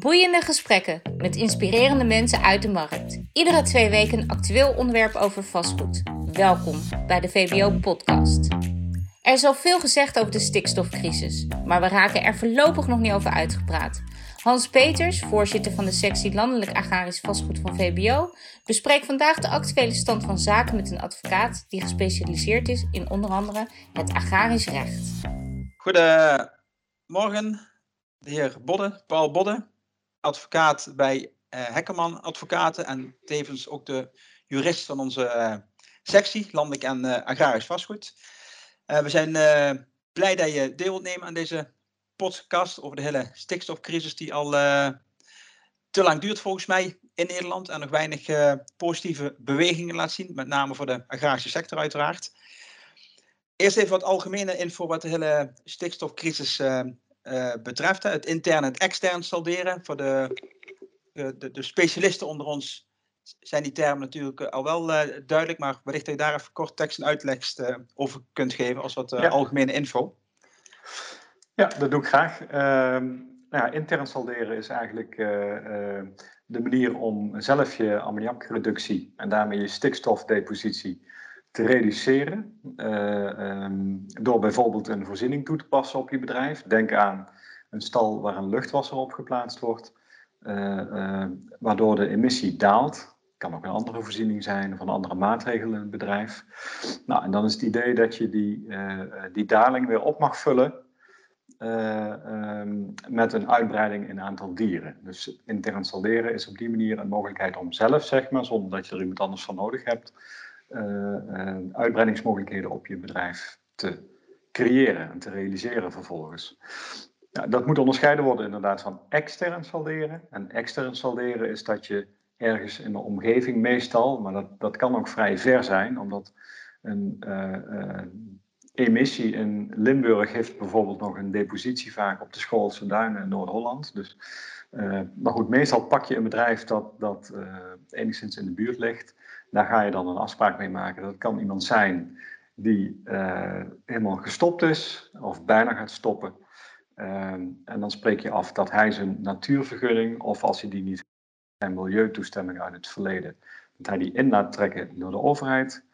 Boeiende gesprekken met inspirerende mensen uit de markt. Iedere twee weken een actueel onderwerp over vastgoed. Welkom bij de VBO-podcast. Er is al veel gezegd over de stikstofcrisis, maar we raken er voorlopig nog niet over uitgepraat. Hans Peters, voorzitter van de sectie Landelijk Agrarisch Vastgoed van VBO, bespreekt vandaag de actuele stand van zaken met een advocaat die gespecialiseerd is in onder andere het agrarisch recht. Goedemorgen, de heer Bodde, Paul Bodde, advocaat bij uh, Hekkerman Advocaten en tevens ook de jurist van onze uh, sectie Landelijk en uh, Agrarisch Vastgoed. we zijn blij dat je deel wilt nemen aan deze podcast over de hele stikstofcrisis die al te lang duurt volgens mij in Nederland en nog weinig positieve bewegingen laat zien, met name voor de agrarische sector uiteraard. Eerst even wat algemene info wat de hele stikstofcrisis betreft. Het intern en het extern salderen. Voor de, de, de, specialisten onder ons zijn die termen natuurlijk al wel uh, duidelijk, maar wellicht dat je daar even kort tekst en uitleg over kunt geven als wat algemene info. Ja, dat doe ik graag. Ehm, nou ja, intern salderen is eigenlijk de manier om zelf je ammoniakreductie en daarmee je stikstofdepositie te reduceren. Uh, um, door bijvoorbeeld een voorziening toe te passen op je bedrijf. Denk aan een stal waar een luchtwasser op geplaatst wordt, uh, uh, waardoor de emissie daalt. Kan ook een andere voorziening zijn of een andere maatregel in het bedrijf. Nou, en dan is het idee dat je die, die daling weer op mag vullen um, met een uitbreiding in aantal dieren. Dus intern salderen is op die manier een mogelijkheid om zelf, zeg maar, zonder dat je er iemand anders van nodig hebt, uitbreidingsmogelijkheden op je bedrijf te creëren en te realiseren vervolgens. Ja, dat moet onderscheiden worden inderdaad van extern salderen. En extern salderen is dat je ergens in de omgeving meestal, maar dat, dat kan ook vrij ver zijn, omdat een uh, emissie in Limburg heeft bijvoorbeeld nog een depositie vaak op de Schoolse Duinen in Noord-Holland. Dus, maar goed, meestal pak je een bedrijf dat, dat enigszins in de buurt ligt. Daar ga je dan een afspraak mee maken. Dat kan iemand zijn die uh, helemaal gestopt is of bijna gaat stoppen. Uh, en dan spreek je af dat hij zijn natuurvergunning, of als hij die niet zijn milieutoestemming uit het verleden, dat hij die in laat trekken door de overheid.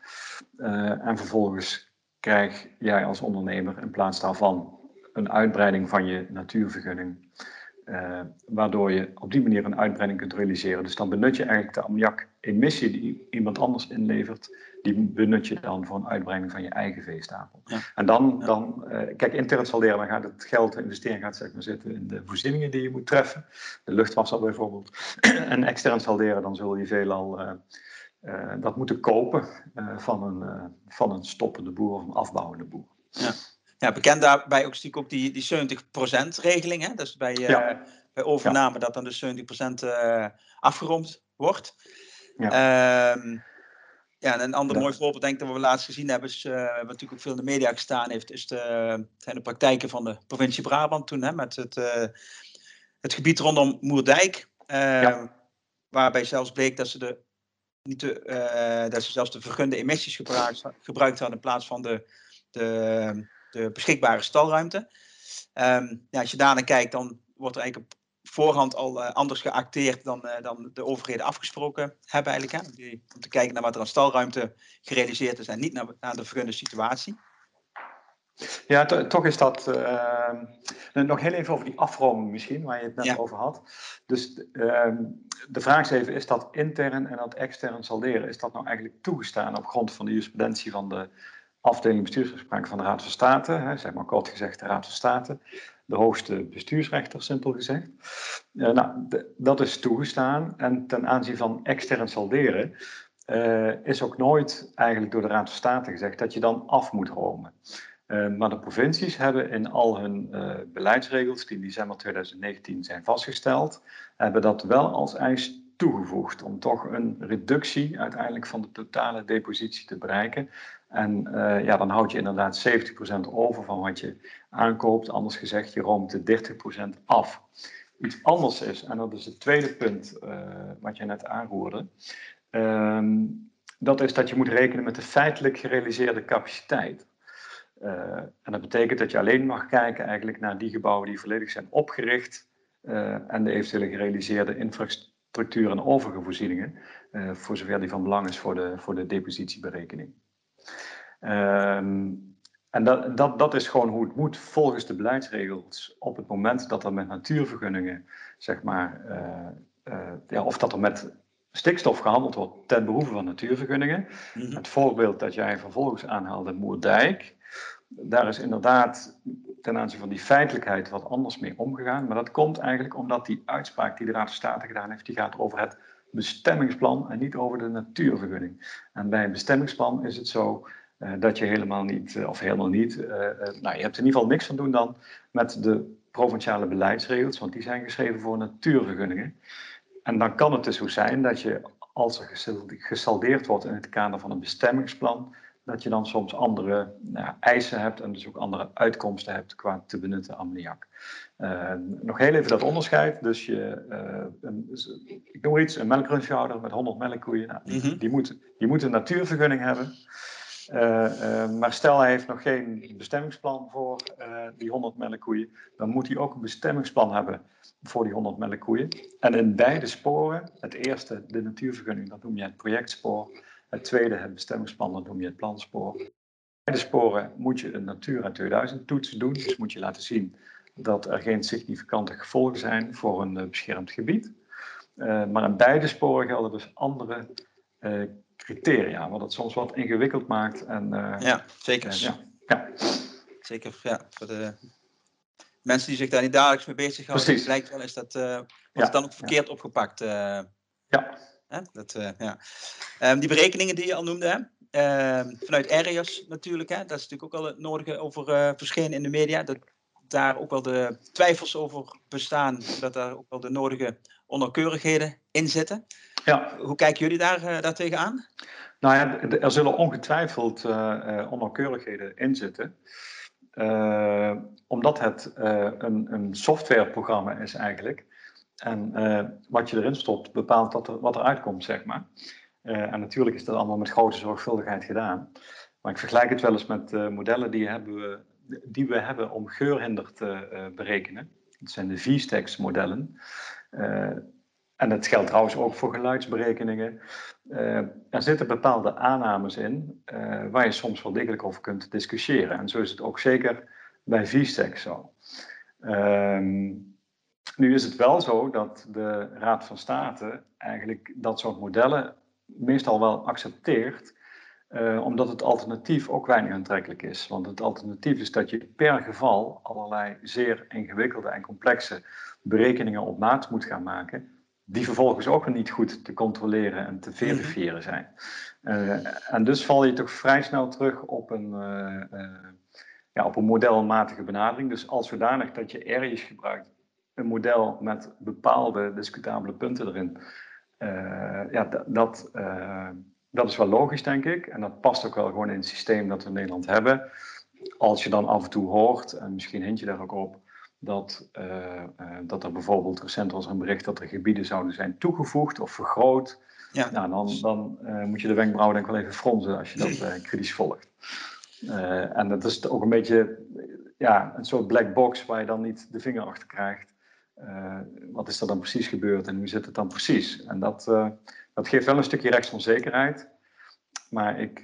Uh, en vervolgens krijg jij als ondernemer in plaats daarvan een uitbreiding van je natuurvergunning. Uh, waardoor je op die manier een uitbreiding kunt realiseren. Dus dan benut je eigenlijk de ammoniak-emissie die iemand anders inlevert, die benut je dan voor een uitbreiding van je eigen veestapel. Ja. En dan, dan uh, kijk, intern salderen, dan gaat het geld, de investering gaat zeg maar zitten in de voorzieningen die je moet treffen. De luchtwasser bijvoorbeeld. en extern salderen, dan zul je veelal uh, dat moeten kopen van, een, van een stoppende boer of een afbouwende boer. Ja. Ja, bekend daarbij ook natuurlijk ook die, die 70% regeling. Hè? Dus bij, uh, bij overname ja. dat dan de 70% uh, afgerond wordt. Ja. Um, ja, en een ander mooi voorbeeld denk ik dat we laatst gezien hebben, is, uh, wat natuurlijk ook veel in de media gestaan heeft, is de, zijn de praktijken van de provincie Brabant toen, hè, met het, het gebied rondom Moerdijk. Ja. Waarbij zelfs bleek dat ze, de, niet de, dat ze zelfs de vergunde emissies gebruikt, gebruikt hadden in plaats van de, de, de beschikbare stalruimte. Um, ja, als je daarnaar kijkt, dan wordt er eigenlijk op voorhand al uh, anders geacteerd dan, uh, dan de overheden afgesproken hebben eigenlijk. Hè? Die, om te kijken naar wat er aan stalruimte gerealiseerd is en niet naar, naar de vergunde situatie. Ja, toch is dat. Uh, nog heel even over die afroming misschien, waar je het net ja. over had. Dus ehm, de vraag is even: is dat intern en dat extern salderen, is dat nou eigenlijk toegestaan op grond van de jurisprudentie van de afdeling bestuursrechtspraak van de Raad van State, hè, zeg maar kort gezegd de Raad van State, de hoogste bestuursrechter, simpel gezegd. Uh, nou, dat is toegestaan en ten aanzien van extern salderen uh, is ook nooit eigenlijk door de Raad van State gezegd dat je dan af moet romen. Uh, maar de provincies hebben in al hun beleidsregels die in december 2019 zijn vastgesteld, hebben dat wel als eis toegevoegd om toch een reductie uiteindelijk van de totale depositie te bereiken. En uh, ja, dan houd je inderdaad 70% over van wat je aankoopt. Anders gezegd, je roomt de 30% af. Iets anders is, en dat is het tweede punt uh, wat je net aanroerde. Um, dat is dat je moet rekenen met de feitelijk gerealiseerde capaciteit. Uh, en dat betekent dat je alleen mag kijken eigenlijk naar die gebouwen die volledig zijn opgericht en de eventuele gerealiseerde infrastructuur en overige voorzieningen, voor zover die van belang is voor de, voor de depositieberekening. Ehm, en dat, dat, dat is gewoon hoe het moet volgens de beleidsregels op het moment dat er met natuurvergunningen, zeg maar, ja, of dat er met stikstof gehandeld wordt ten behoeve van natuurvergunningen. Mhm. Het voorbeeld dat jij vervolgens aanhaalde, Moerdijk, daar is inderdaad ten aanzien van die feitelijkheid wat anders mee omgegaan. Maar dat komt eigenlijk omdat die uitspraak die de Raad van State gedaan heeft, die gaat over het bestemmingsplan en niet over de natuurvergunning. En bij een bestemmingsplan is het zo uh, dat je helemaal niet, uh, of helemaal niet, uh, nou je hebt in ieder geval niks van doen dan met de provinciale beleidsregels, want die zijn geschreven voor natuurvergunningen. En dan kan het dus zo zijn dat je, als er gesaldeerd wordt in het kader van een bestemmingsplan, dat je dan soms andere nou, eisen hebt en dus ook andere uitkomsten hebt qua te benutten ammoniak. Uh, nog heel even dat onderscheid. Dus je, uh, een, ik noem iets, een melkrunchhouder met 100 melkkoeien, nou, die, mm die, moet, die moet een natuurvergunning hebben. Uh, maar stel hij heeft nog geen bestemmingsplan voor die 100 melkkoeien, dan moet hij ook een bestemmingsplan hebben voor die 100 melkkoeien. En in beide sporen, het eerste de natuurvergunning, dat noem je het projectspoor. Het tweede het bestemmingsplan, dat noem je het planspoor. In beide sporen moet je een Natura 2000 toets doen, dus moet je laten zien dat er geen significante gevolgen zijn voor een uh, beschermd gebied. Uh, maar in beide sporen gelden dus andere uh, criteria, wat het soms wat ingewikkeld maakt. En, ja, zeker. ja. ja. Zeker, ja. Voor de mensen die zich daar niet dagelijks mee bezighouden, Precies. lijkt wel eens dat wordt ja, dan ook verkeerd opgepakt. Ja. Hè? Dat, uh, ja. Um, die berekeningen die je al noemde, hè? Ehm, vanuit Arias natuurlijk, hè? dat is natuurlijk ook al het nodige over verschenen in de media. Dat daar ook wel de twijfels over bestaan, dat daar ook wel de nodige onnauwkeurigheden in zitten. Ja. Hoe kijken jullie daar, daar tegenaan? Nou ja, er zullen ongetwijfeld onnauwkeurigheden in zitten. Uh, omdat het uh, een, een softwareprogramma is eigenlijk. En uh, wat je erin stopt bepaalt wat er, uitkomt, zeg maar. en natuurlijk is dat allemaal met grote zorgvuldigheid gedaan. Maar ik vergelijk het wel eens met modellen die, hebben we, die we hebben om geurhinder te berekenen. Dat zijn de V-Stacks modellen. En dat geldt trouwens ook voor geluidsberekeningen. Uh, er zitten bepaalde aannames in uh, waar je soms wel degelijk over kunt discussiëren. En zo is het ook zeker bij VSTEC zo. Um, nu is het wel zo dat de Raad van State eigenlijk dat soort modellen meestal wel accepteert, uh, omdat het alternatief ook weinig aantrekkelijk is. Want het alternatief is dat je per geval allerlei zeer ingewikkelde en complexe berekeningen op maat moet gaan maken die vervolgens ook niet goed te controleren en te mhm. verifiëren zijn. Uh, en dus val je toch vrij snel terug op een, uh, uh, ja, op een modelmatige benadering. Dus als zodanig dat je ergens gebruikt een model met bepaalde discutabele punten erin. ja, dat, dat is wel logisch, denk ik. En dat past ook wel gewoon in het systeem dat we in Nederland hebben. Als je dan af en toe hoort, en misschien hint je daar ook op, dat, uh, uh, dat er bijvoorbeeld recent was een bericht dat er gebieden zouden zijn toegevoegd of vergroot. Ja. Nou, dan, dan moet je de wenkbrauwen denk ik wel even fronsen als je dat kritisch volgt. en dat is ook een beetje ja, een soort black box waar je dan niet de vinger achter krijgt. Wat is er dan precies gebeurd en hoe zit het dan precies? En dat, dat geeft wel een stukje rechtsonzekerheid. Maar ik,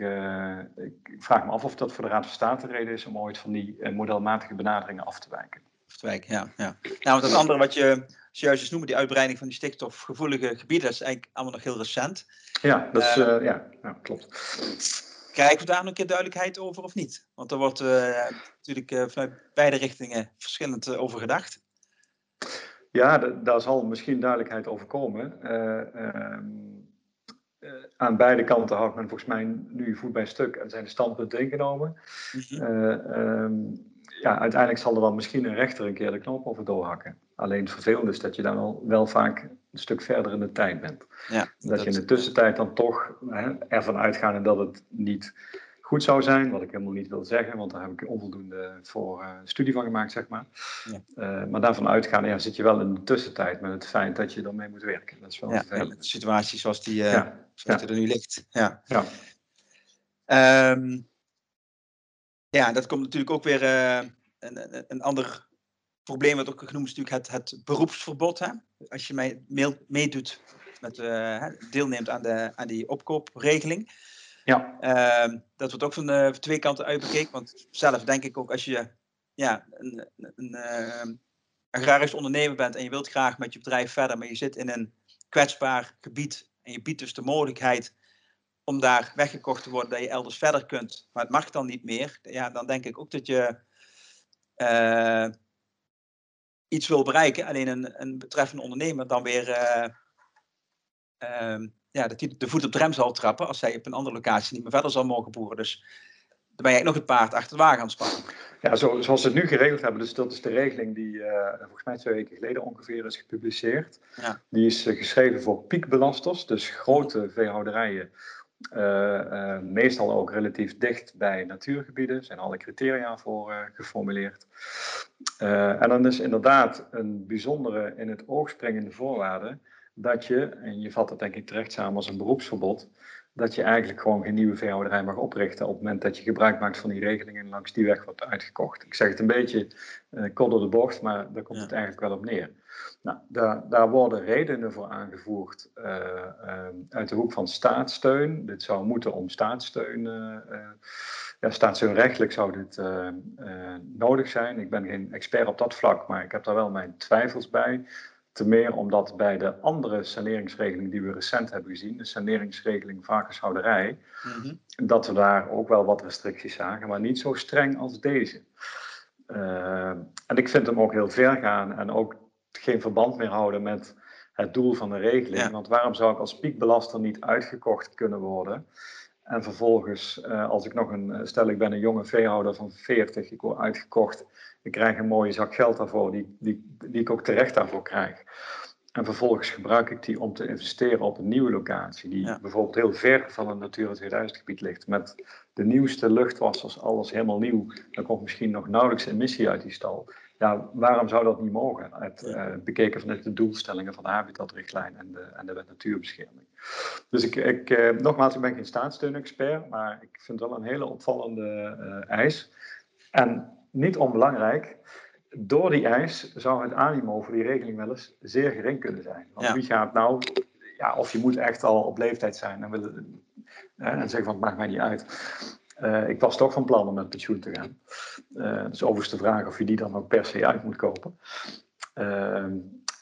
ik, vraag me af of dat voor de Raad van State reden is om ooit van die modelmatige benaderingen af te wijken. Wijk, ja. ja. Nou, want het andere wat je zojuist noemde, die uitbreiding van die stikstofgevoelige gebieden, dat is eigenlijk allemaal nog heel recent. Ja, dat is, ja, ja, klopt. Krijgen we daar nog een keer duidelijkheid over of niet? Want er wordt natuurlijk vanuit beide richtingen verschillend over gedacht. Ja, daar zal misschien duidelijkheid over komen. Ehm, aan beide kanten houdt men volgens mij nu voet bij stuk en zijn de standpunten ingenomen. Mm ja, uiteindelijk zal er dan misschien een rechter een keer de knop over doorhakken. Alleen het vervelende is dat je dan wel, wel vaak een stuk verder in de tijd bent. Ja, dat, je in de tussentijd dan toch hè, ervan uitgaan dat het niet goed zou zijn, wat ik helemaal niet wil zeggen, want daar heb ik onvoldoende voor uh, studie van gemaakt, zeg maar. Ja. Uh, maar daarvan uitgaan, ja, zit je wel in de tussentijd met het feit dat je ermee moet werken. Dat is wel ja, de situatie zoals die, uh, ja. zoals die er nu ligt. Ja. Ja. Um, ja, dat komt natuurlijk ook weer uh, een, een, ander probleem wat ook genoemd is natuurlijk het, het beroepsverbod. Hè? Als je meedoet, met, uh, deelneemt aan, de, aan die opkoopregeling. Ja. Uh, dat wordt ook van, de, van twee kanten uitbekeken. Want zelf denk ik ook als je ja, een, een, een agrarisch ondernemer bent en je wilt graag met je bedrijf verder, maar je zit in een kwetsbaar gebied en je biedt dus de mogelijkheid om daar weggekocht te worden, dat je elders verder kunt, maar het mag dan niet meer, ja, dan denk ik ook dat je uh, iets wil bereiken. Alleen een, een betreffende ondernemer dan weer uh, ja, dat hij de voet op de rem zal trappen als hij op een andere locatie niet meer verder zal mogen boeren. Dus dan ben je nog het paard achter de wagen aan het spannen. Ja, zo, zoals ze het nu geregeld hebben, dus dat is de regeling die uh, volgens mij twee weken geleden ongeveer is gepubliceerd. Ja. Die is uh, geschreven voor piekbelasters, dus grote veehouderijen, uh, meestal ook relatief dicht bij natuurgebieden. Er zijn alle criteria voor geformuleerd. en dan is inderdaad een bijzondere in het oog springende voorwaarde dat je, en je vat het denk ik terecht samen als een beroepsverbod, dat je eigenlijk gewoon geen nieuwe veehouderij mag oprichten op het moment dat je gebruik maakt van die regelingen en langs die weg wordt uitgekocht. Ik zeg het een beetje uh, kort door de bocht, maar daar komt het eigenlijk wel op neer. Nou, daar, daar worden redenen voor aangevoerd uh, uh, uit de hoek van staatssteun. Dit zou moeten om staatssteun, ja, staatssteunrechtelijk zou dit nodig zijn. Ik ben geen expert op dat vlak, maar ik heb daar wel mijn twijfels bij. Te meer omdat bij de andere saneringsregeling die we recent hebben gezien, de saneringsregeling varkenshouderij, mm dat we daar ook wel wat restricties zagen, maar niet zo streng als deze. Uh, en ik vind hem ook heel ver gaan en ook geen verband meer houden met het doel van de regeling. Want waarom zou ik als piekbelaster niet uitgekocht kunnen worden? En vervolgens, uh, als ik nog een, stel ik ben een jonge veehouder van 40, ik word uitgekocht ik krijg een mooie zak geld daarvoor, die, die, die ik ook terecht daarvoor krijg. En vervolgens gebruik ik die om te investeren op een nieuwe locatie, die bijvoorbeeld heel ver van een Natura 2000 gebied ligt, met de nieuwste luchtwassers, alles helemaal nieuw. Dan komt misschien nog nauwelijks emissie uit die stal. Ja, waarom zou dat niet mogen? Het, uh, bekeken vanuit de doelstellingen van de habitatrichtlijn en de, en de wet natuurbescherming. Dus ik, ik uh, nogmaals, ik ben geen staatssteunexpert, maar ik vind het wel een hele opvallende uh, eis. En niet onbelangrijk, door die eis zou het animo voor die regeling wel eens zeer gering kunnen zijn. Want wie gaat nou, ja, of je moet echt al op leeftijd zijn en, willen, en zeggen van het maakt mij niet uit. Uh, ik was toch van plan om met pensioen te gaan. Uh, dus overigens de vraag of je die dan ook per se uit moet kopen. Uh,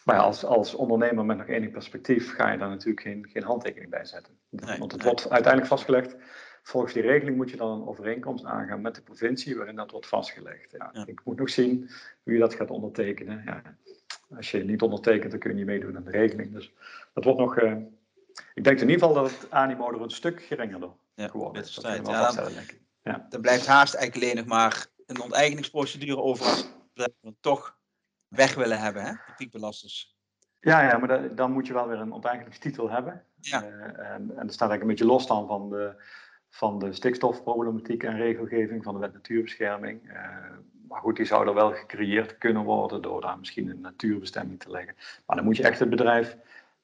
maar als, als ondernemer met nog enig perspectief ga je daar natuurlijk geen, geen handtekening bij zetten. Want het wordt uiteindelijk vastgelegd Volgens die regeling moet je dan een overeenkomst aangaan met de provincie waarin dat wordt vastgelegd. Ja, Ik moet nog zien je dat gaat ondertekenen. Ja, als je niet ondertekent, dan kun je niet meedoen aan de regeling. Dus dat wordt nog. Uh, ik denk in ieder geval dat het animo er een stuk geringer geworden is. Dat ja, dan, ja. dan blijft haast eigenlijk alleen nog maar een onteigeningsprocedure over als we toch weg willen hebben, hè, de piekbelasters. Ja, ja, maar dan moet je wel weer een onteigeningstitel hebben. Ja. Uh, en, en dat staat eigenlijk een beetje los dan van de, van de stikstofproblematiek en regelgeving van de wet natuurbescherming. Uh, maar goed, die zou er wel gecreëerd kunnen worden door daar misschien een natuurbestemming te leggen. Maar dan moet je echt het bedrijf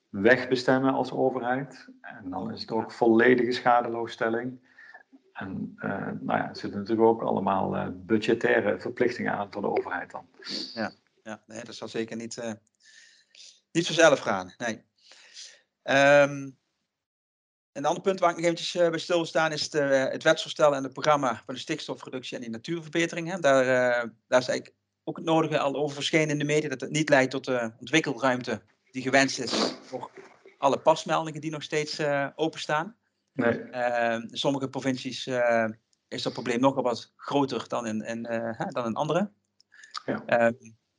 wegbestemmen als overheid. En dan is het ook volledige schadeloosstelling. En uh, nou ja, er zitten natuurlijk ook allemaal uh, budgettaire verplichtingen aan voor de overheid dan. Ja, ja nee, dat zal zeker niet, niet vanzelf gaan. Nee. Um, een ander punt waar ik nog eventjes uh, bij stil wil staan is het, uh, het wetsvoorstel en het programma van de stikstofreductie en die natuurverbetering. Hè. Daar, uh, daar is eigenlijk ook het nodige al over verschenen in de media, dat het niet leidt tot de ontwikkelruimte die gewenst is voor alle pasmeldingen die nog steeds openstaan. Nee. in sommige provincies is dat probleem nogal wat groter dan in, in dan in andere. Ja. Ehm,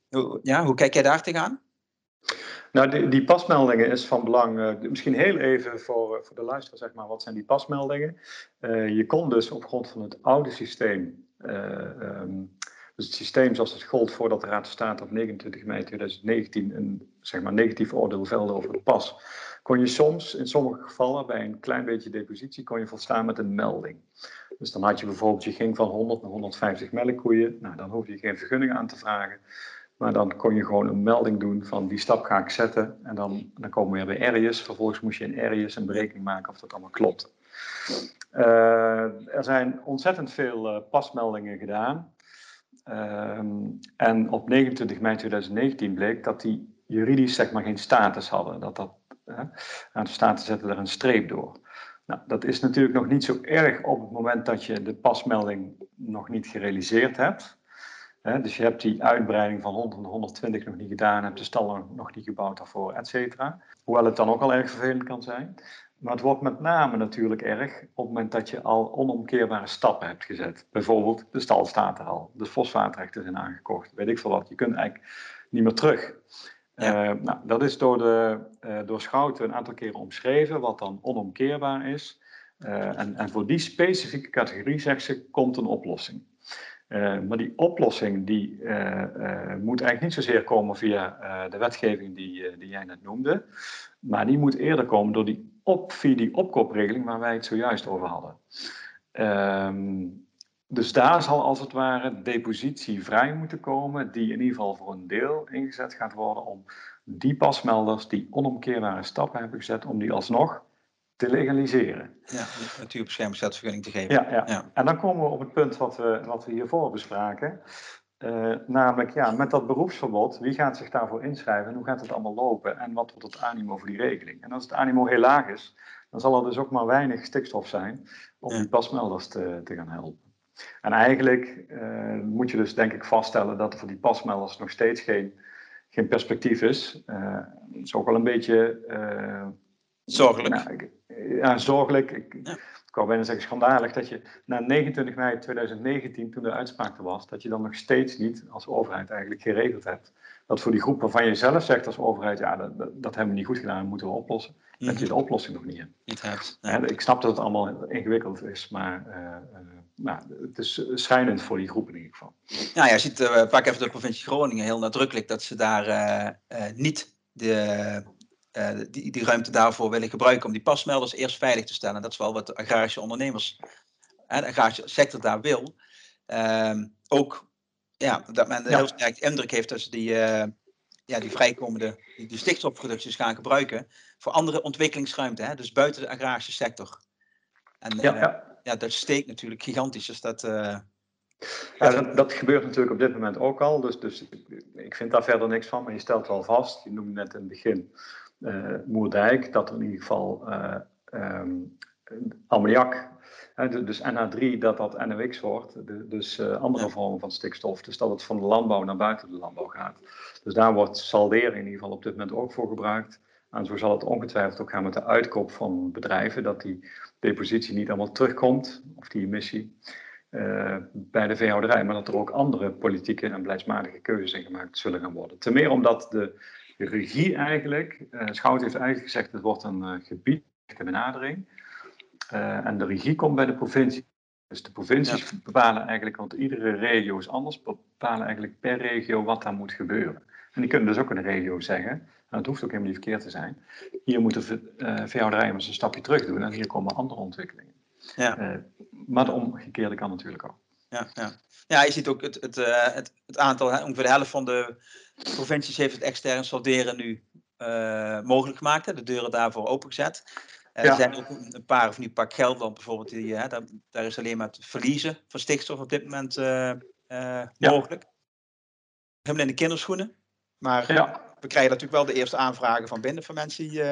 hoe, ja, hoe kijk jij daar tegenaan? Nou, die, die, pasmeldingen is van belang. Uh, misschien heel even voor, eh, voor de luisteraar, zeg maar, wat zijn die pasmeldingen? Uh, je kon dus op grond van het oude systeem, um, dus het systeem zoals het gold voordat de Raad van State op 29 mei 2019 een zeg maar, negatief oordeel velde over de pas, kon je soms, in sommige gevallen, bij een klein beetje depositie, kon je volstaan met een melding. Dus dan had je bijvoorbeeld, je ging van 100 naar 150 melkkoeien, nou, dan hoef je geen vergunning aan te vragen. Maar dan kon je gewoon een melding doen van die stap ga ik zetten. En dan, dan komen we weer bij Arius. Vervolgens moest je in Arius een berekening maken of dat allemaal klopt. Uh, er zijn ontzettend veel uh, pasmeldingen gedaan. Ehm, en op 29 mei 2019 bleek dat die juridisch zeg maar geen status hadden. Dat dat, aan de status zetten er een streep door. Nou, dat is natuurlijk nog niet zo erg op het moment dat je de pasmelding nog niet gerealiseerd hebt. Dus je hebt die uitbreiding van 100 naar 120 nog niet gedaan, hebt de stal nog niet gebouwd daarvoor, et cetera. Hoewel het dan ook al erg vervelend kan zijn. Maar het wordt met name natuurlijk erg op het moment dat je al onomkeerbare stappen hebt gezet. Bijvoorbeeld, de stal staat er al, de fosfaatrechten zijn aangekocht, weet ik veel wat. Je kunt eigenlijk niet meer terug. Uh, nou, dat is door, de, uh, door Schouten een aantal keren omschreven, wat dan onomkeerbaar is. Uh, en, en, voor die specifieke categorie, zegt ze, komt een oplossing. Maar die oplossing die, moet eigenlijk niet zozeer komen via de wetgeving die, die jij net noemde, maar die moet eerder komen door die op, via die opkoopregeling waar wij het zojuist over hadden. Ehm, dus daar zal als het ware depositie vrij moeten komen, die in ieder geval voor een deel ingezet gaat worden om die pasmelders die onomkeerbare stappen hebben gezet, om die alsnog te legaliseren. Ja, natuurbeschermingsvergunning te geven. Ja, ja, ja. en dan komen we op het punt wat we, wat we hiervoor bespraken. Uh, namelijk, ja, met dat beroepsverbod, wie gaat zich daarvoor inschrijven en hoe gaat het allemaal lopen en wat wordt het animo voor die regeling? En als het animo heel laag is, dan zal er dus ook maar weinig stikstof zijn om die pasmelders te, te gaan helpen. En eigenlijk uh, moet je dus denk ik vaststellen dat er voor die pasmelders nog steeds geen, geen perspectief is. Uh, dat is ook wel een beetje... Zorgelijk. Nou, ja, zorgelijk. Ik, ik wou bijna zeggen schandalig dat je na 29 mei 2019, toen de uitspraak er was, dat je dan nog steeds niet als overheid eigenlijk geregeld hebt. Dat voor die groep waarvan je zelf zegt als overheid, ja, dat, hebben we niet goed gedaan, dat moeten we oplossen. Dat je mhm. de oplossing nog niet hebt. Niet hebt. ik snap dat het allemaal ingewikkeld is, maar nou, het is schijnend voor die groep in ieder geval. Nou ja, je ziet, uh, pak even de provincie Groningen heel nadrukkelijk dat ze daar uh, uh, niet de, die, die ruimte daarvoor willen gebruiken om die pasmelders eerst veilig te stellen. Dat is wel wat de agrarische ondernemers en de agrarische sector daar wil. Ehm, ook ja, dat men ja. heel sterk indruk heeft dat ze die, ja, die vrijkomende die, die stikstofproducties gaan gebruiken voor andere ontwikkelingsruimte, hè, dus buiten de agrarische sector. En, ja, ja ja, dat steekt natuurlijk gigantisch. Dus dat, ja, dat, dat, gebeurt natuurlijk op dit moment ook al. Dus, dus ik vind daar verder niks van. Maar je stelt wel vast, je noemde net in het begin Moerdijk, dat er in ieder geval um, ammoniak, dus NH3, dat dat NOx wordt. dus andere vormen van stikstof. Dus dat het van de landbouw naar buiten de landbouw gaat. Dus daar wordt salderen in ieder geval op dit moment ook voor gebruikt. En zo zal het ongetwijfeld ook gaan met de uitkoop van bedrijven, dat die depositie niet allemaal terugkomt, of die emissie, uh, bij de veehouderij, maar dat er ook andere politieke en beleidsmatige keuzes in gemaakt zullen gaan worden. Ten meer omdat de regie eigenlijk, uh, Schout heeft eigenlijk gezegd, het wordt een uh, gebied benadering. en de regie komt bij de provincie. Dus de provincies bepalen eigenlijk, want iedere regio is anders, bepalen eigenlijk per regio wat daar moet gebeuren. En die kunnen dus ook de regio zeggen, nou, het hoeft ook helemaal niet verkeerd te zijn. Hier moeten uh, veehouderijen een stapje terug doen en hier komen andere ontwikkelingen. Ja. Uh, maar de omgekeerde kan natuurlijk ook. Ja, ja. ja je ziet ook het, het, uh, het, het, aantal, hè, ongeveer de helft van de provincies heeft het extern salderen nu mogelijk gemaakt. Hè, de deuren daarvoor opengezet. Ja. Er zijn ook een paar, of niet, paar Gelderland bijvoorbeeld, die, hè, daar, daar, is alleen maar het verliezen van stikstof op dit moment mogelijk. Helemaal in de kinderschoenen. Maar ja we krijgen natuurlijk wel de eerste aanvragen van binnen van mensen die,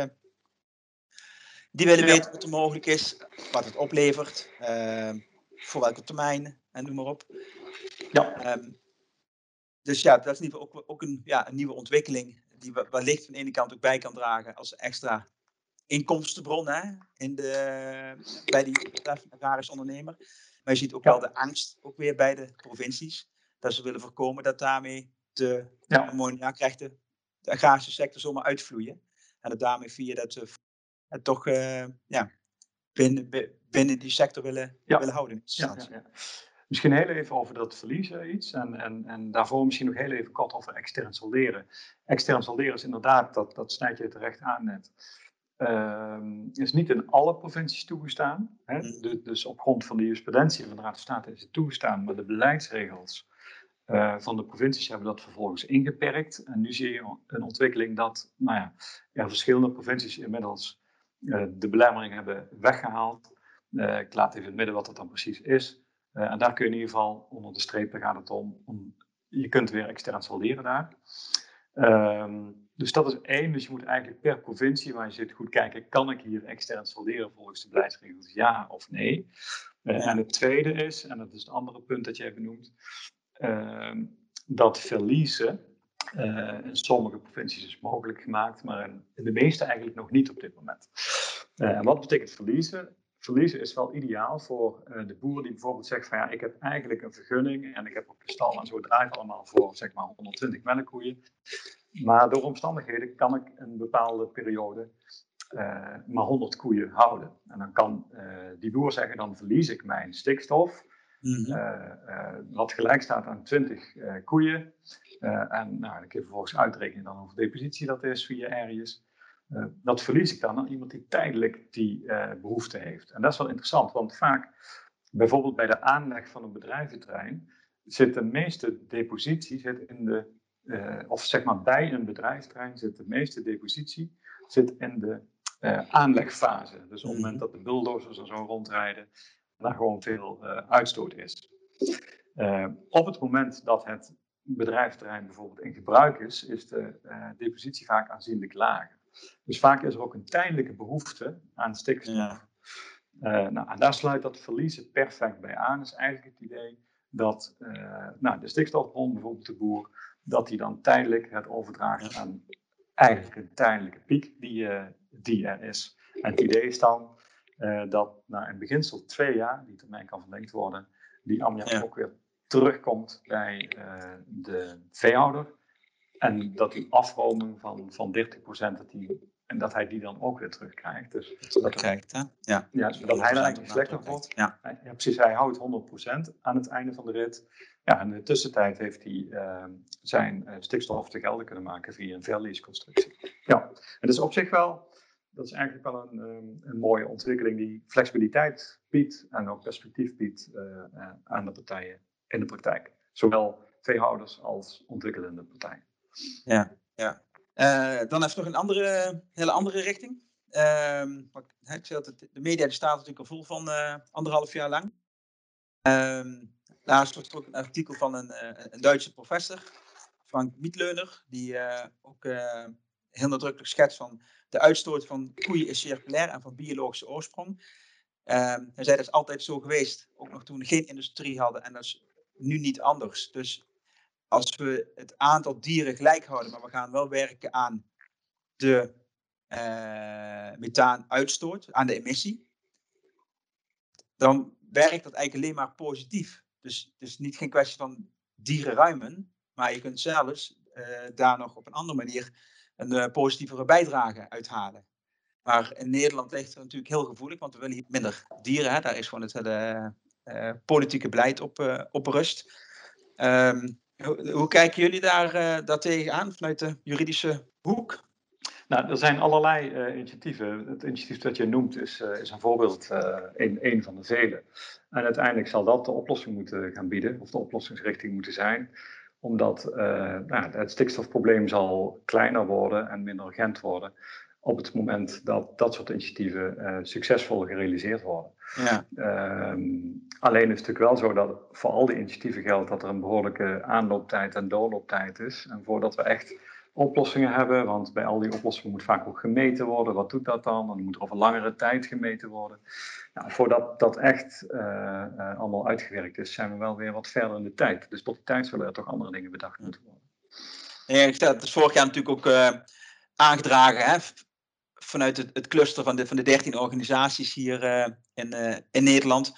die willen weten wat er mogelijk is, wat het oplevert, voor welke termijn en noem maar op. Ja. Um, dus ja, dat is in ieder geval ook, ook een, ja, een nieuwe ontwikkeling die wellicht van de ene kant ook bij kan dragen als extra inkomstenbron hè, in de, bij die agrarische ondernemer. Maar je ziet ook wel de angst ook weer bij de provincies. Dat ze willen voorkomen dat daarmee de ja. ammoniakrechten de agrarische sector zomaar uitvloeien. En dat daarmee via dat uh, toch uh, ja, binnen, binnen die sector willen, willen houden. Ja, ja, Misschien heel even over dat verliezen iets. En, en, en daarvoor misschien nog heel even kort over extern solderen. Extern solderen is inderdaad, dat, dat snijd je terecht aan net. Uh, is niet in alle provincies toegestaan. Hè? Mm. dus op grond van de jurisprudentie van de Raad van State is het toegestaan, maar de beleidsregels uh, van de provincies hebben dat vervolgens ingeperkt. En nu zie je een ontwikkeling dat nou ja, er verschillende provincies inmiddels uh, de belemmering hebben weggehaald. Ik laat even in het midden wat dat dan precies is. En daar kun je in ieder geval onder de streep, daar gaat het om, om je kunt weer extern salderen daar. Ehm, dus dat is één. Dus je moet eigenlijk per provincie waar je zit goed kijken, kan ik hier extern salderen volgens de beleidsregels, ja of nee? Uh, en het tweede is, en dat is het andere punt dat jij benoemt, uh, dat verliezen uh, in sommige provincies is mogelijk gemaakt, maar in, de meeste eigenlijk nog niet op dit moment. Eh, en wat betekent verliezen? Verliezen is wel ideaal voor de boer die bijvoorbeeld zegt van ja, ik heb eigenlijk een vergunning en ik heb ook de stal en zo draait allemaal voor zeg maar 120 melkkoeien. Maar door omstandigheden kan ik een bepaalde periode uh, maar 100 koeien houden. En dan kan uh, die boer zeggen, dan verlies ik mijn stikstof, mm -hmm. uh, wat gelijk staat aan 20 koeien. en nou, dan kun je vervolgens uitrekenen dan hoeveel depositie dat is via Arius. dat verlies ik dan aan iemand die tijdelijk die behoefte heeft. En dat is wel interessant, want vaak, bijvoorbeeld bij de aanleg van een bedrijventerrein, zit de meeste depositie zit in de, of zeg maar bij een bedrijfsterrein zit de meeste depositie zit in de aanlegfase. Dus op het moment mhm. dat de bulldozers er zo rondrijden, daar gewoon veel uitstoot is. Op het moment dat het bedrijfsterrein bijvoorbeeld in gebruik is, is de depositie vaak aanzienlijk lager. Dus vaak is er ook een tijdelijke behoefte aan stikstof. Ja. nou, en daar sluit dat verliezen perfect bij aan. is eigenlijk het idee dat nou, de stikstofbron, bijvoorbeeld de boer, dat die dan tijdelijk het overdraagt aan eigenlijk een tijdelijke piek die, die er is. En het idee is dan dat na een beginsel twee jaar, die termijn kan verlengd worden, die ammoniak ook weer terugkomt bij de veehouder. En dat die afroming van, van 30% dat die, en dat hij die dan ook weer terugkrijgt. Dus dat krijgt, hè? Ja, ja zodat hij er eigenlijk slechter wordt. Ja. ja. precies. Hij houdt 100% aan het einde van de rit. Ja, en in de tussentijd heeft hij uh, zijn uh, stikstof te gelden kunnen maken via een verliesconstructie. constructie Ja, en dat is op zich wel dat is eigenlijk wel een, ehm, een, mooie ontwikkeling die flexibiliteit biedt en ook perspectief biedt uh, aan de partijen in de praktijk. Zowel veehouders als ontwikkelende partijen. Ja, ja. Uh, dan even nog een andere, hele andere richting. Uh, ik dat de media staat natuurlijk al vol van anderhalf jaar lang. Uh, laatst was er ook een artikel van een, een Duitse professor, Frank Mietleuner, die ook heel nadrukkelijk schetst van de uitstoot van koeien is circulair en van biologische oorsprong. Um, hij zei dat is altijd zo geweest, ook nog toen we geen industrie hadden en dat is nu niet anders. Dus als we het aantal dieren gelijk houden, maar we gaan wel werken aan de uh, methaanuitstoot, aan de emissie, dan werkt dat eigenlijk alleen maar positief. Dus het is niet geen kwestie van dieren ruimen, maar je kunt zelfs uh, daar nog op een andere manier een uh, positievere bijdrage uithalen. Maar in Nederland ligt het natuurlijk heel gevoelig, want we willen hier minder dieren. Hè? Daar is gewoon het hele politieke beleid op, op rust. Um, hoe, kijken jullie daar, uh, daar tegenaan vanuit de juridische hoek? Nou, er zijn allerlei initiatieven. Het initiatief dat je noemt is, is een voorbeeld, in een van de vele. En uiteindelijk zal dat de oplossing moeten gaan bieden, of de oplossingsrichting moeten zijn omdat nou, het stikstofprobleem zal kleiner worden en minder urgent worden op het moment dat dat soort initiatieven uh, succesvol gerealiseerd worden. Ja. Um, alleen is het natuurlijk wel zo dat voor al die initiatieven geldt dat er een behoorlijke aanlooptijd en doorlooptijd is. En voordat we echt oplossingen hebben, want bij al die oplossingen moet vaak ook gemeten worden. Wat doet dat dan? Dan moet er over langere tijd gemeten worden. Nou, voordat dat echt uh, uh, allemaal uitgewerkt is, zijn we wel weer wat verder in de tijd. Dus tot die tijd zullen er toch andere dingen bedacht moeten worden. Ja, dat is vorig jaar natuurlijk ook uh, aangedragen hè? Vanuit het, het, cluster van de, van de 13 organisaties hier in, in Nederland.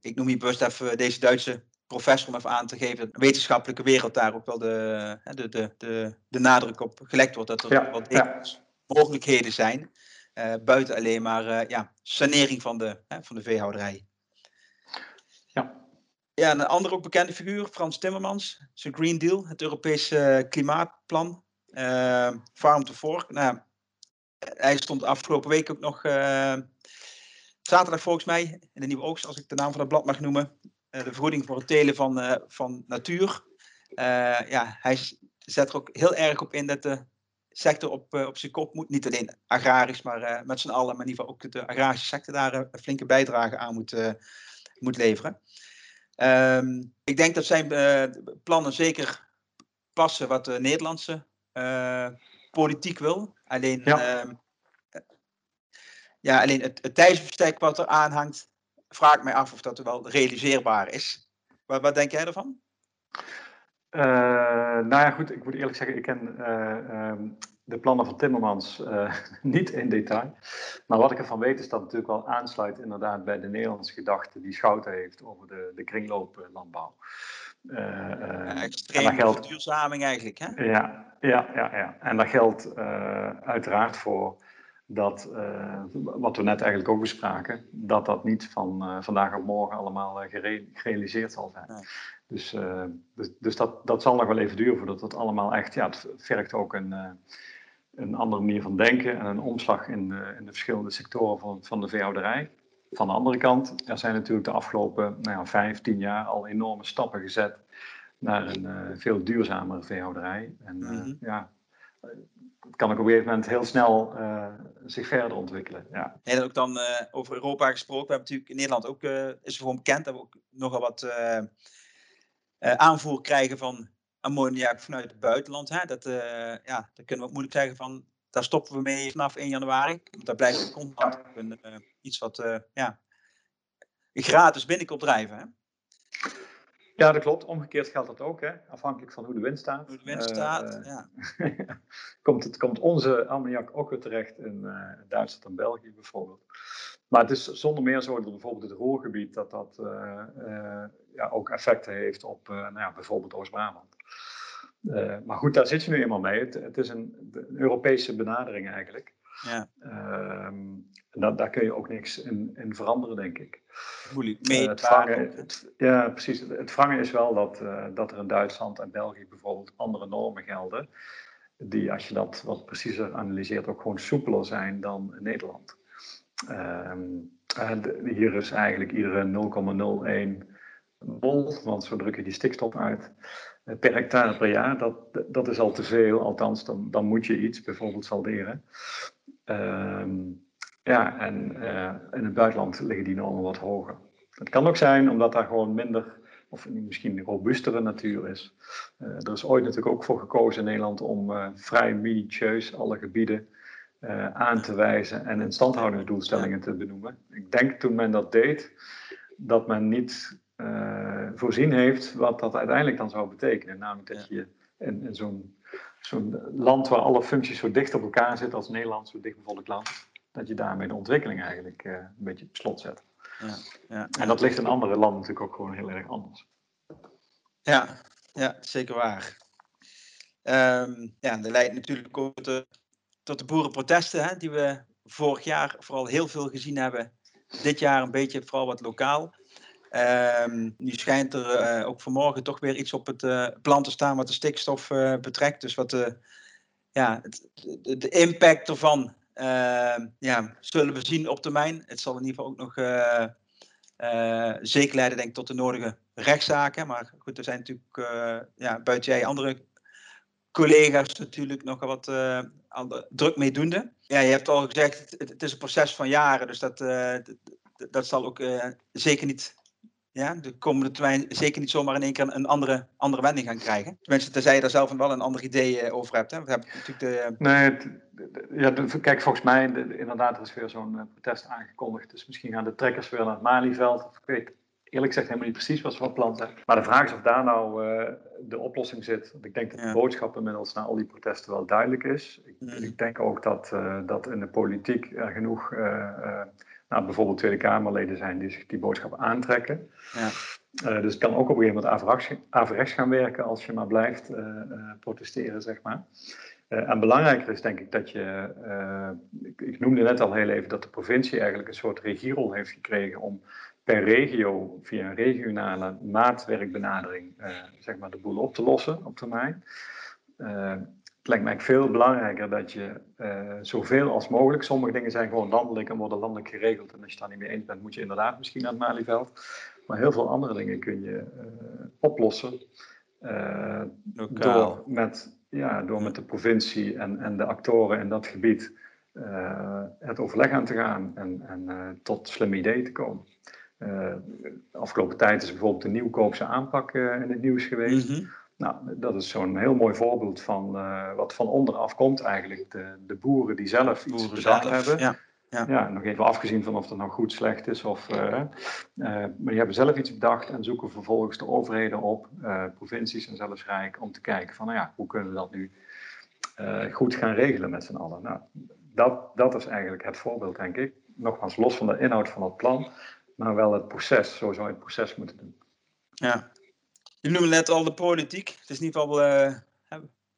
ik noem hier bewust even deze Duitse professor om even aan te geven, de wetenschappelijke wereld daar ook wel de, de, de, de, de nadruk op gelegd wordt. Dat er ja, wat ja. mogelijkheden zijn. Uh, buiten alleen maar ja, sanering van de, van de veehouderij. Ja. Ja, een andere ook bekende figuur, Frans Timmermans. Zijn Green Deal, het Europese klimaatplan. Uh, Farm to Fork. Nou, hij stond afgelopen week ook nog, zaterdag volgens mij, in de Nieuwe Oogst, als ik de naam van het blad mag noemen. de vergoeding voor het telen van, van natuur. ja, hij zet er ook heel erg op in dat de sector op, op zijn kop moet. Niet alleen agrarisch, maar met z'n allen, maar in ieder geval ook de agrarische sector daar een flinke bijdrage aan moet, moet leveren. Ehm, ik denk dat zijn plannen zeker passen wat de Nederlandse politiek wil. Alleen, ja. Ehm, ja, alleen het, het tijdsbestek wat er aanhangt, vraag ik mij af of dat wel realiseerbaar is. Wat, wat denk jij ervan? Uh, nou ja, goed, ik moet eerlijk zeggen, ik ken uh, um, de plannen van Timmermans uh, niet in detail. Maar wat ik ervan weet is dat het natuurlijk wel aansluit inderdaad bij de Nederlandse gedachte die Schouten heeft over de, de kringlooplandbouw. Uh, extreme geldt, verduurzaming eigenlijk, hè? Ja, ja, ja, ja. en dat geldt uiteraard voor dat, wat we net eigenlijk ook bespraken, dat dat niet van vandaag op morgen allemaal gerealiseerd zal zijn. Dus, dus, dus, dat, dat zal nog wel even duren voordat dat allemaal echt, ja, het vergt ook een, een andere manier van denken en een omslag in de, in de verschillende sectoren van, van de veehouderij. Van de andere kant, er zijn natuurlijk de afgelopen nou ja, vijf, tien jaar al enorme stappen gezet naar een uh, veel duurzamere veehouderij. En uh, ja, het kan ook op een gegeven moment heel snel uh, zich verder ontwikkelen. Ja. En ook dan over Europa gesproken. We hebben natuurlijk in Nederland ook, is gewoon bekend, dat we ook nogal wat aanvoer krijgen van ammoniak vanuit het buitenland. Hè, dat, ja, daar kunnen we ook moeilijk zeggen van, daar stoppen we mee vanaf 1 januari. Want daar blijft constant een, uh, iets wat uh, ja, gratis binnenkomt drijven. Hè. Ja, dat klopt. Omgekeerd geldt dat ook, hè? afhankelijk van hoe de wind staat. Hoe de wind staat, ja. komt, het, komt onze ammoniak ook weer terecht in Duitsland en België bijvoorbeeld. Maar het is zonder meer zo dat bijvoorbeeld het Roergebied dat dat ja, ook effecten heeft op nou ja, bijvoorbeeld Oost-Brabant. Uh, maar goed, daar zit je nu eenmaal mee. Het, het is een, een, Europese benadering eigenlijk. Ja. Uh, daar kun je ook niks in, in veranderen, denk ik. Moeilijk mee. Uh, het vangen, het, ja, precies. Het, het, vangen is wel dat, uh, dat er in Duitsland en België bijvoorbeeld andere normen gelden. Die, als je dat wat preciezer analyseert, ook gewoon soepeler zijn dan in Nederland. Ehm, hier is eigenlijk iedere 0,01 mol, want zo druk je die stikstof uit per hectare per jaar, dat, dat is al te veel. Althans, dan, dan moet je iets bijvoorbeeld salderen. Ehm, ja, en uh, in het buitenland liggen die normen wat hoger. Het kan ook zijn omdat daar gewoon minder, of misschien robuustere natuur is. Uh, er is ooit natuurlijk ook voor gekozen in Nederland om uh, vrij minutieus alle gebieden aan te wijzen en instandhoudingsdoelstellingen te benoemen. Ik denk toen men dat deed, dat men niet uh, voorzien heeft wat dat uiteindelijk dan zou betekenen. Namelijk dat je in, in zo'n zo'n land waar alle functies zo dicht op elkaar zitten als Nederland, zo dichtbevolkt land, dat je daarmee de ontwikkeling eigenlijk uh, een beetje op slot zet. Ja, ja, en dat ligt in andere landen natuurlijk ook gewoon heel erg anders. Ja, ja zeker waar. Um, ja, dat leidt natuurlijk ook tot de, tot de boerenprotesten, hè, die we vorig jaar vooral heel veel gezien hebben. Dit jaar een beetje vooral wat lokaal. Nu schijnt er uh, ook vanmorgen toch weer iets op het uh, plan te staan wat de stikstof uh, betrekt. Dus wat de, ja, het, de, impact ervan ehm, ja, zullen we zien op termijn. Het zal in ieder geval ook nog zeker leiden denk ik, tot de nodige rechtszaken. Maar goed, er zijn natuurlijk ja, buiten jij andere collega's natuurlijk nog wat druk mee doende. Ja, je hebt al gezegd, het, het, is een proces van jaren. Dus dat, dat zal ook zeker niet ja, de komende termijn zeker niet zomaar in één keer een andere, andere wending gaan krijgen. Tenminste, tenzij je daar zelf wel een ander idee eh, over hebt. Hè? We hebben natuurlijk de... Nee, ja, kijk, volgens mij, inderdaad, er is weer zo'n eh, protest aangekondigd. Dus misschien gaan de trekkers weer naar het Malieveld. Ik weet eerlijk gezegd helemaal niet precies wat ze van plan zijn. Maar de vraag is of daar nou uh, de oplossing zit. Want ik denk dat de boodschap inmiddels na al die protesten wel duidelijk is. Ik, mm. ik denk ook dat, uh, dat in de politiek er genoeg nou, bijvoorbeeld Tweede Kamerleden zijn die zich die boodschap aantrekken. Ja. Uh, dus het kan ook op een gegeven moment averechts gaan werken als je maar blijft uh, uh, protesteren, zeg maar. en belangrijker is denk ik dat je, ik, ik, noemde net al heel even dat de provincie eigenlijk een soort regierol heeft gekregen om per regio via een regionale maatwerkbenadering zeg maar de boel op te lossen op termijn het lijkt mij veel belangrijker dat je uh, zoveel als mogelijk, sommige dingen zijn gewoon landelijk en worden landelijk geregeld. En als je het daar niet mee eens bent, moet je inderdaad misschien naar het Malieveld. Maar heel veel andere dingen kun je uh, oplossen uh, door, met, ja, door met de provincie en, en de actoren in dat gebied het overleg aan te gaan en, en tot slimme ideeën te komen. de afgelopen tijd is bijvoorbeeld de nieuwkoopse aanpak in het nieuws geweest. Mhm. Nou, dat is zo'n heel mooi voorbeeld van wat van onderaf komt eigenlijk. De, de boeren die zelf iets bedacht hebben. Ja. Ja. ja. nog even afgezien van of dat nou goed, slecht is. Of, uh, maar die hebben zelf iets bedacht en zoeken vervolgens de overheden op, provincies en zelfs Rijk, om te kijken van, nou ja, hoe kunnen we dat nu goed gaan regelen met z'n allen. Nou, dat, dat is eigenlijk het voorbeeld, denk ik. Nogmaals, los van de inhoud van het plan, maar wel het proces. Zo zou je het proces moeten doen. Ja. Je noemde net al de politiek. Het is in ieder geval, uh,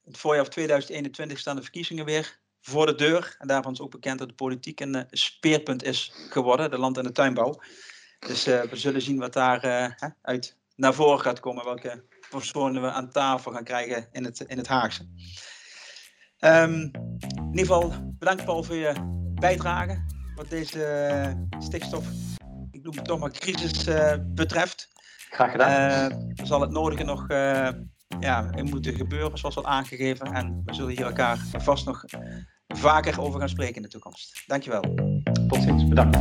het voorjaar van 2021 staan de verkiezingen weer voor de deur. En daarvan is ook bekend dat de politiek een uh, speerpunt is geworden, de land- en de tuinbouw. Dus uh, we zullen zien wat daar uit naar voren gaat komen, welke personen we aan tafel gaan krijgen in het, in het Haagse. Um, in ieder geval bedankt Paul voor je bijdrage wat deze stikstof, ik noem het toch maar crisis betreft. Graag gedaan. er zal het nodige nog ja, in moeten gebeuren, zoals al aangegeven. En we zullen hier elkaar vast nog vaker over gaan spreken in de toekomst. Dankjewel. Tot ziens, bedankt.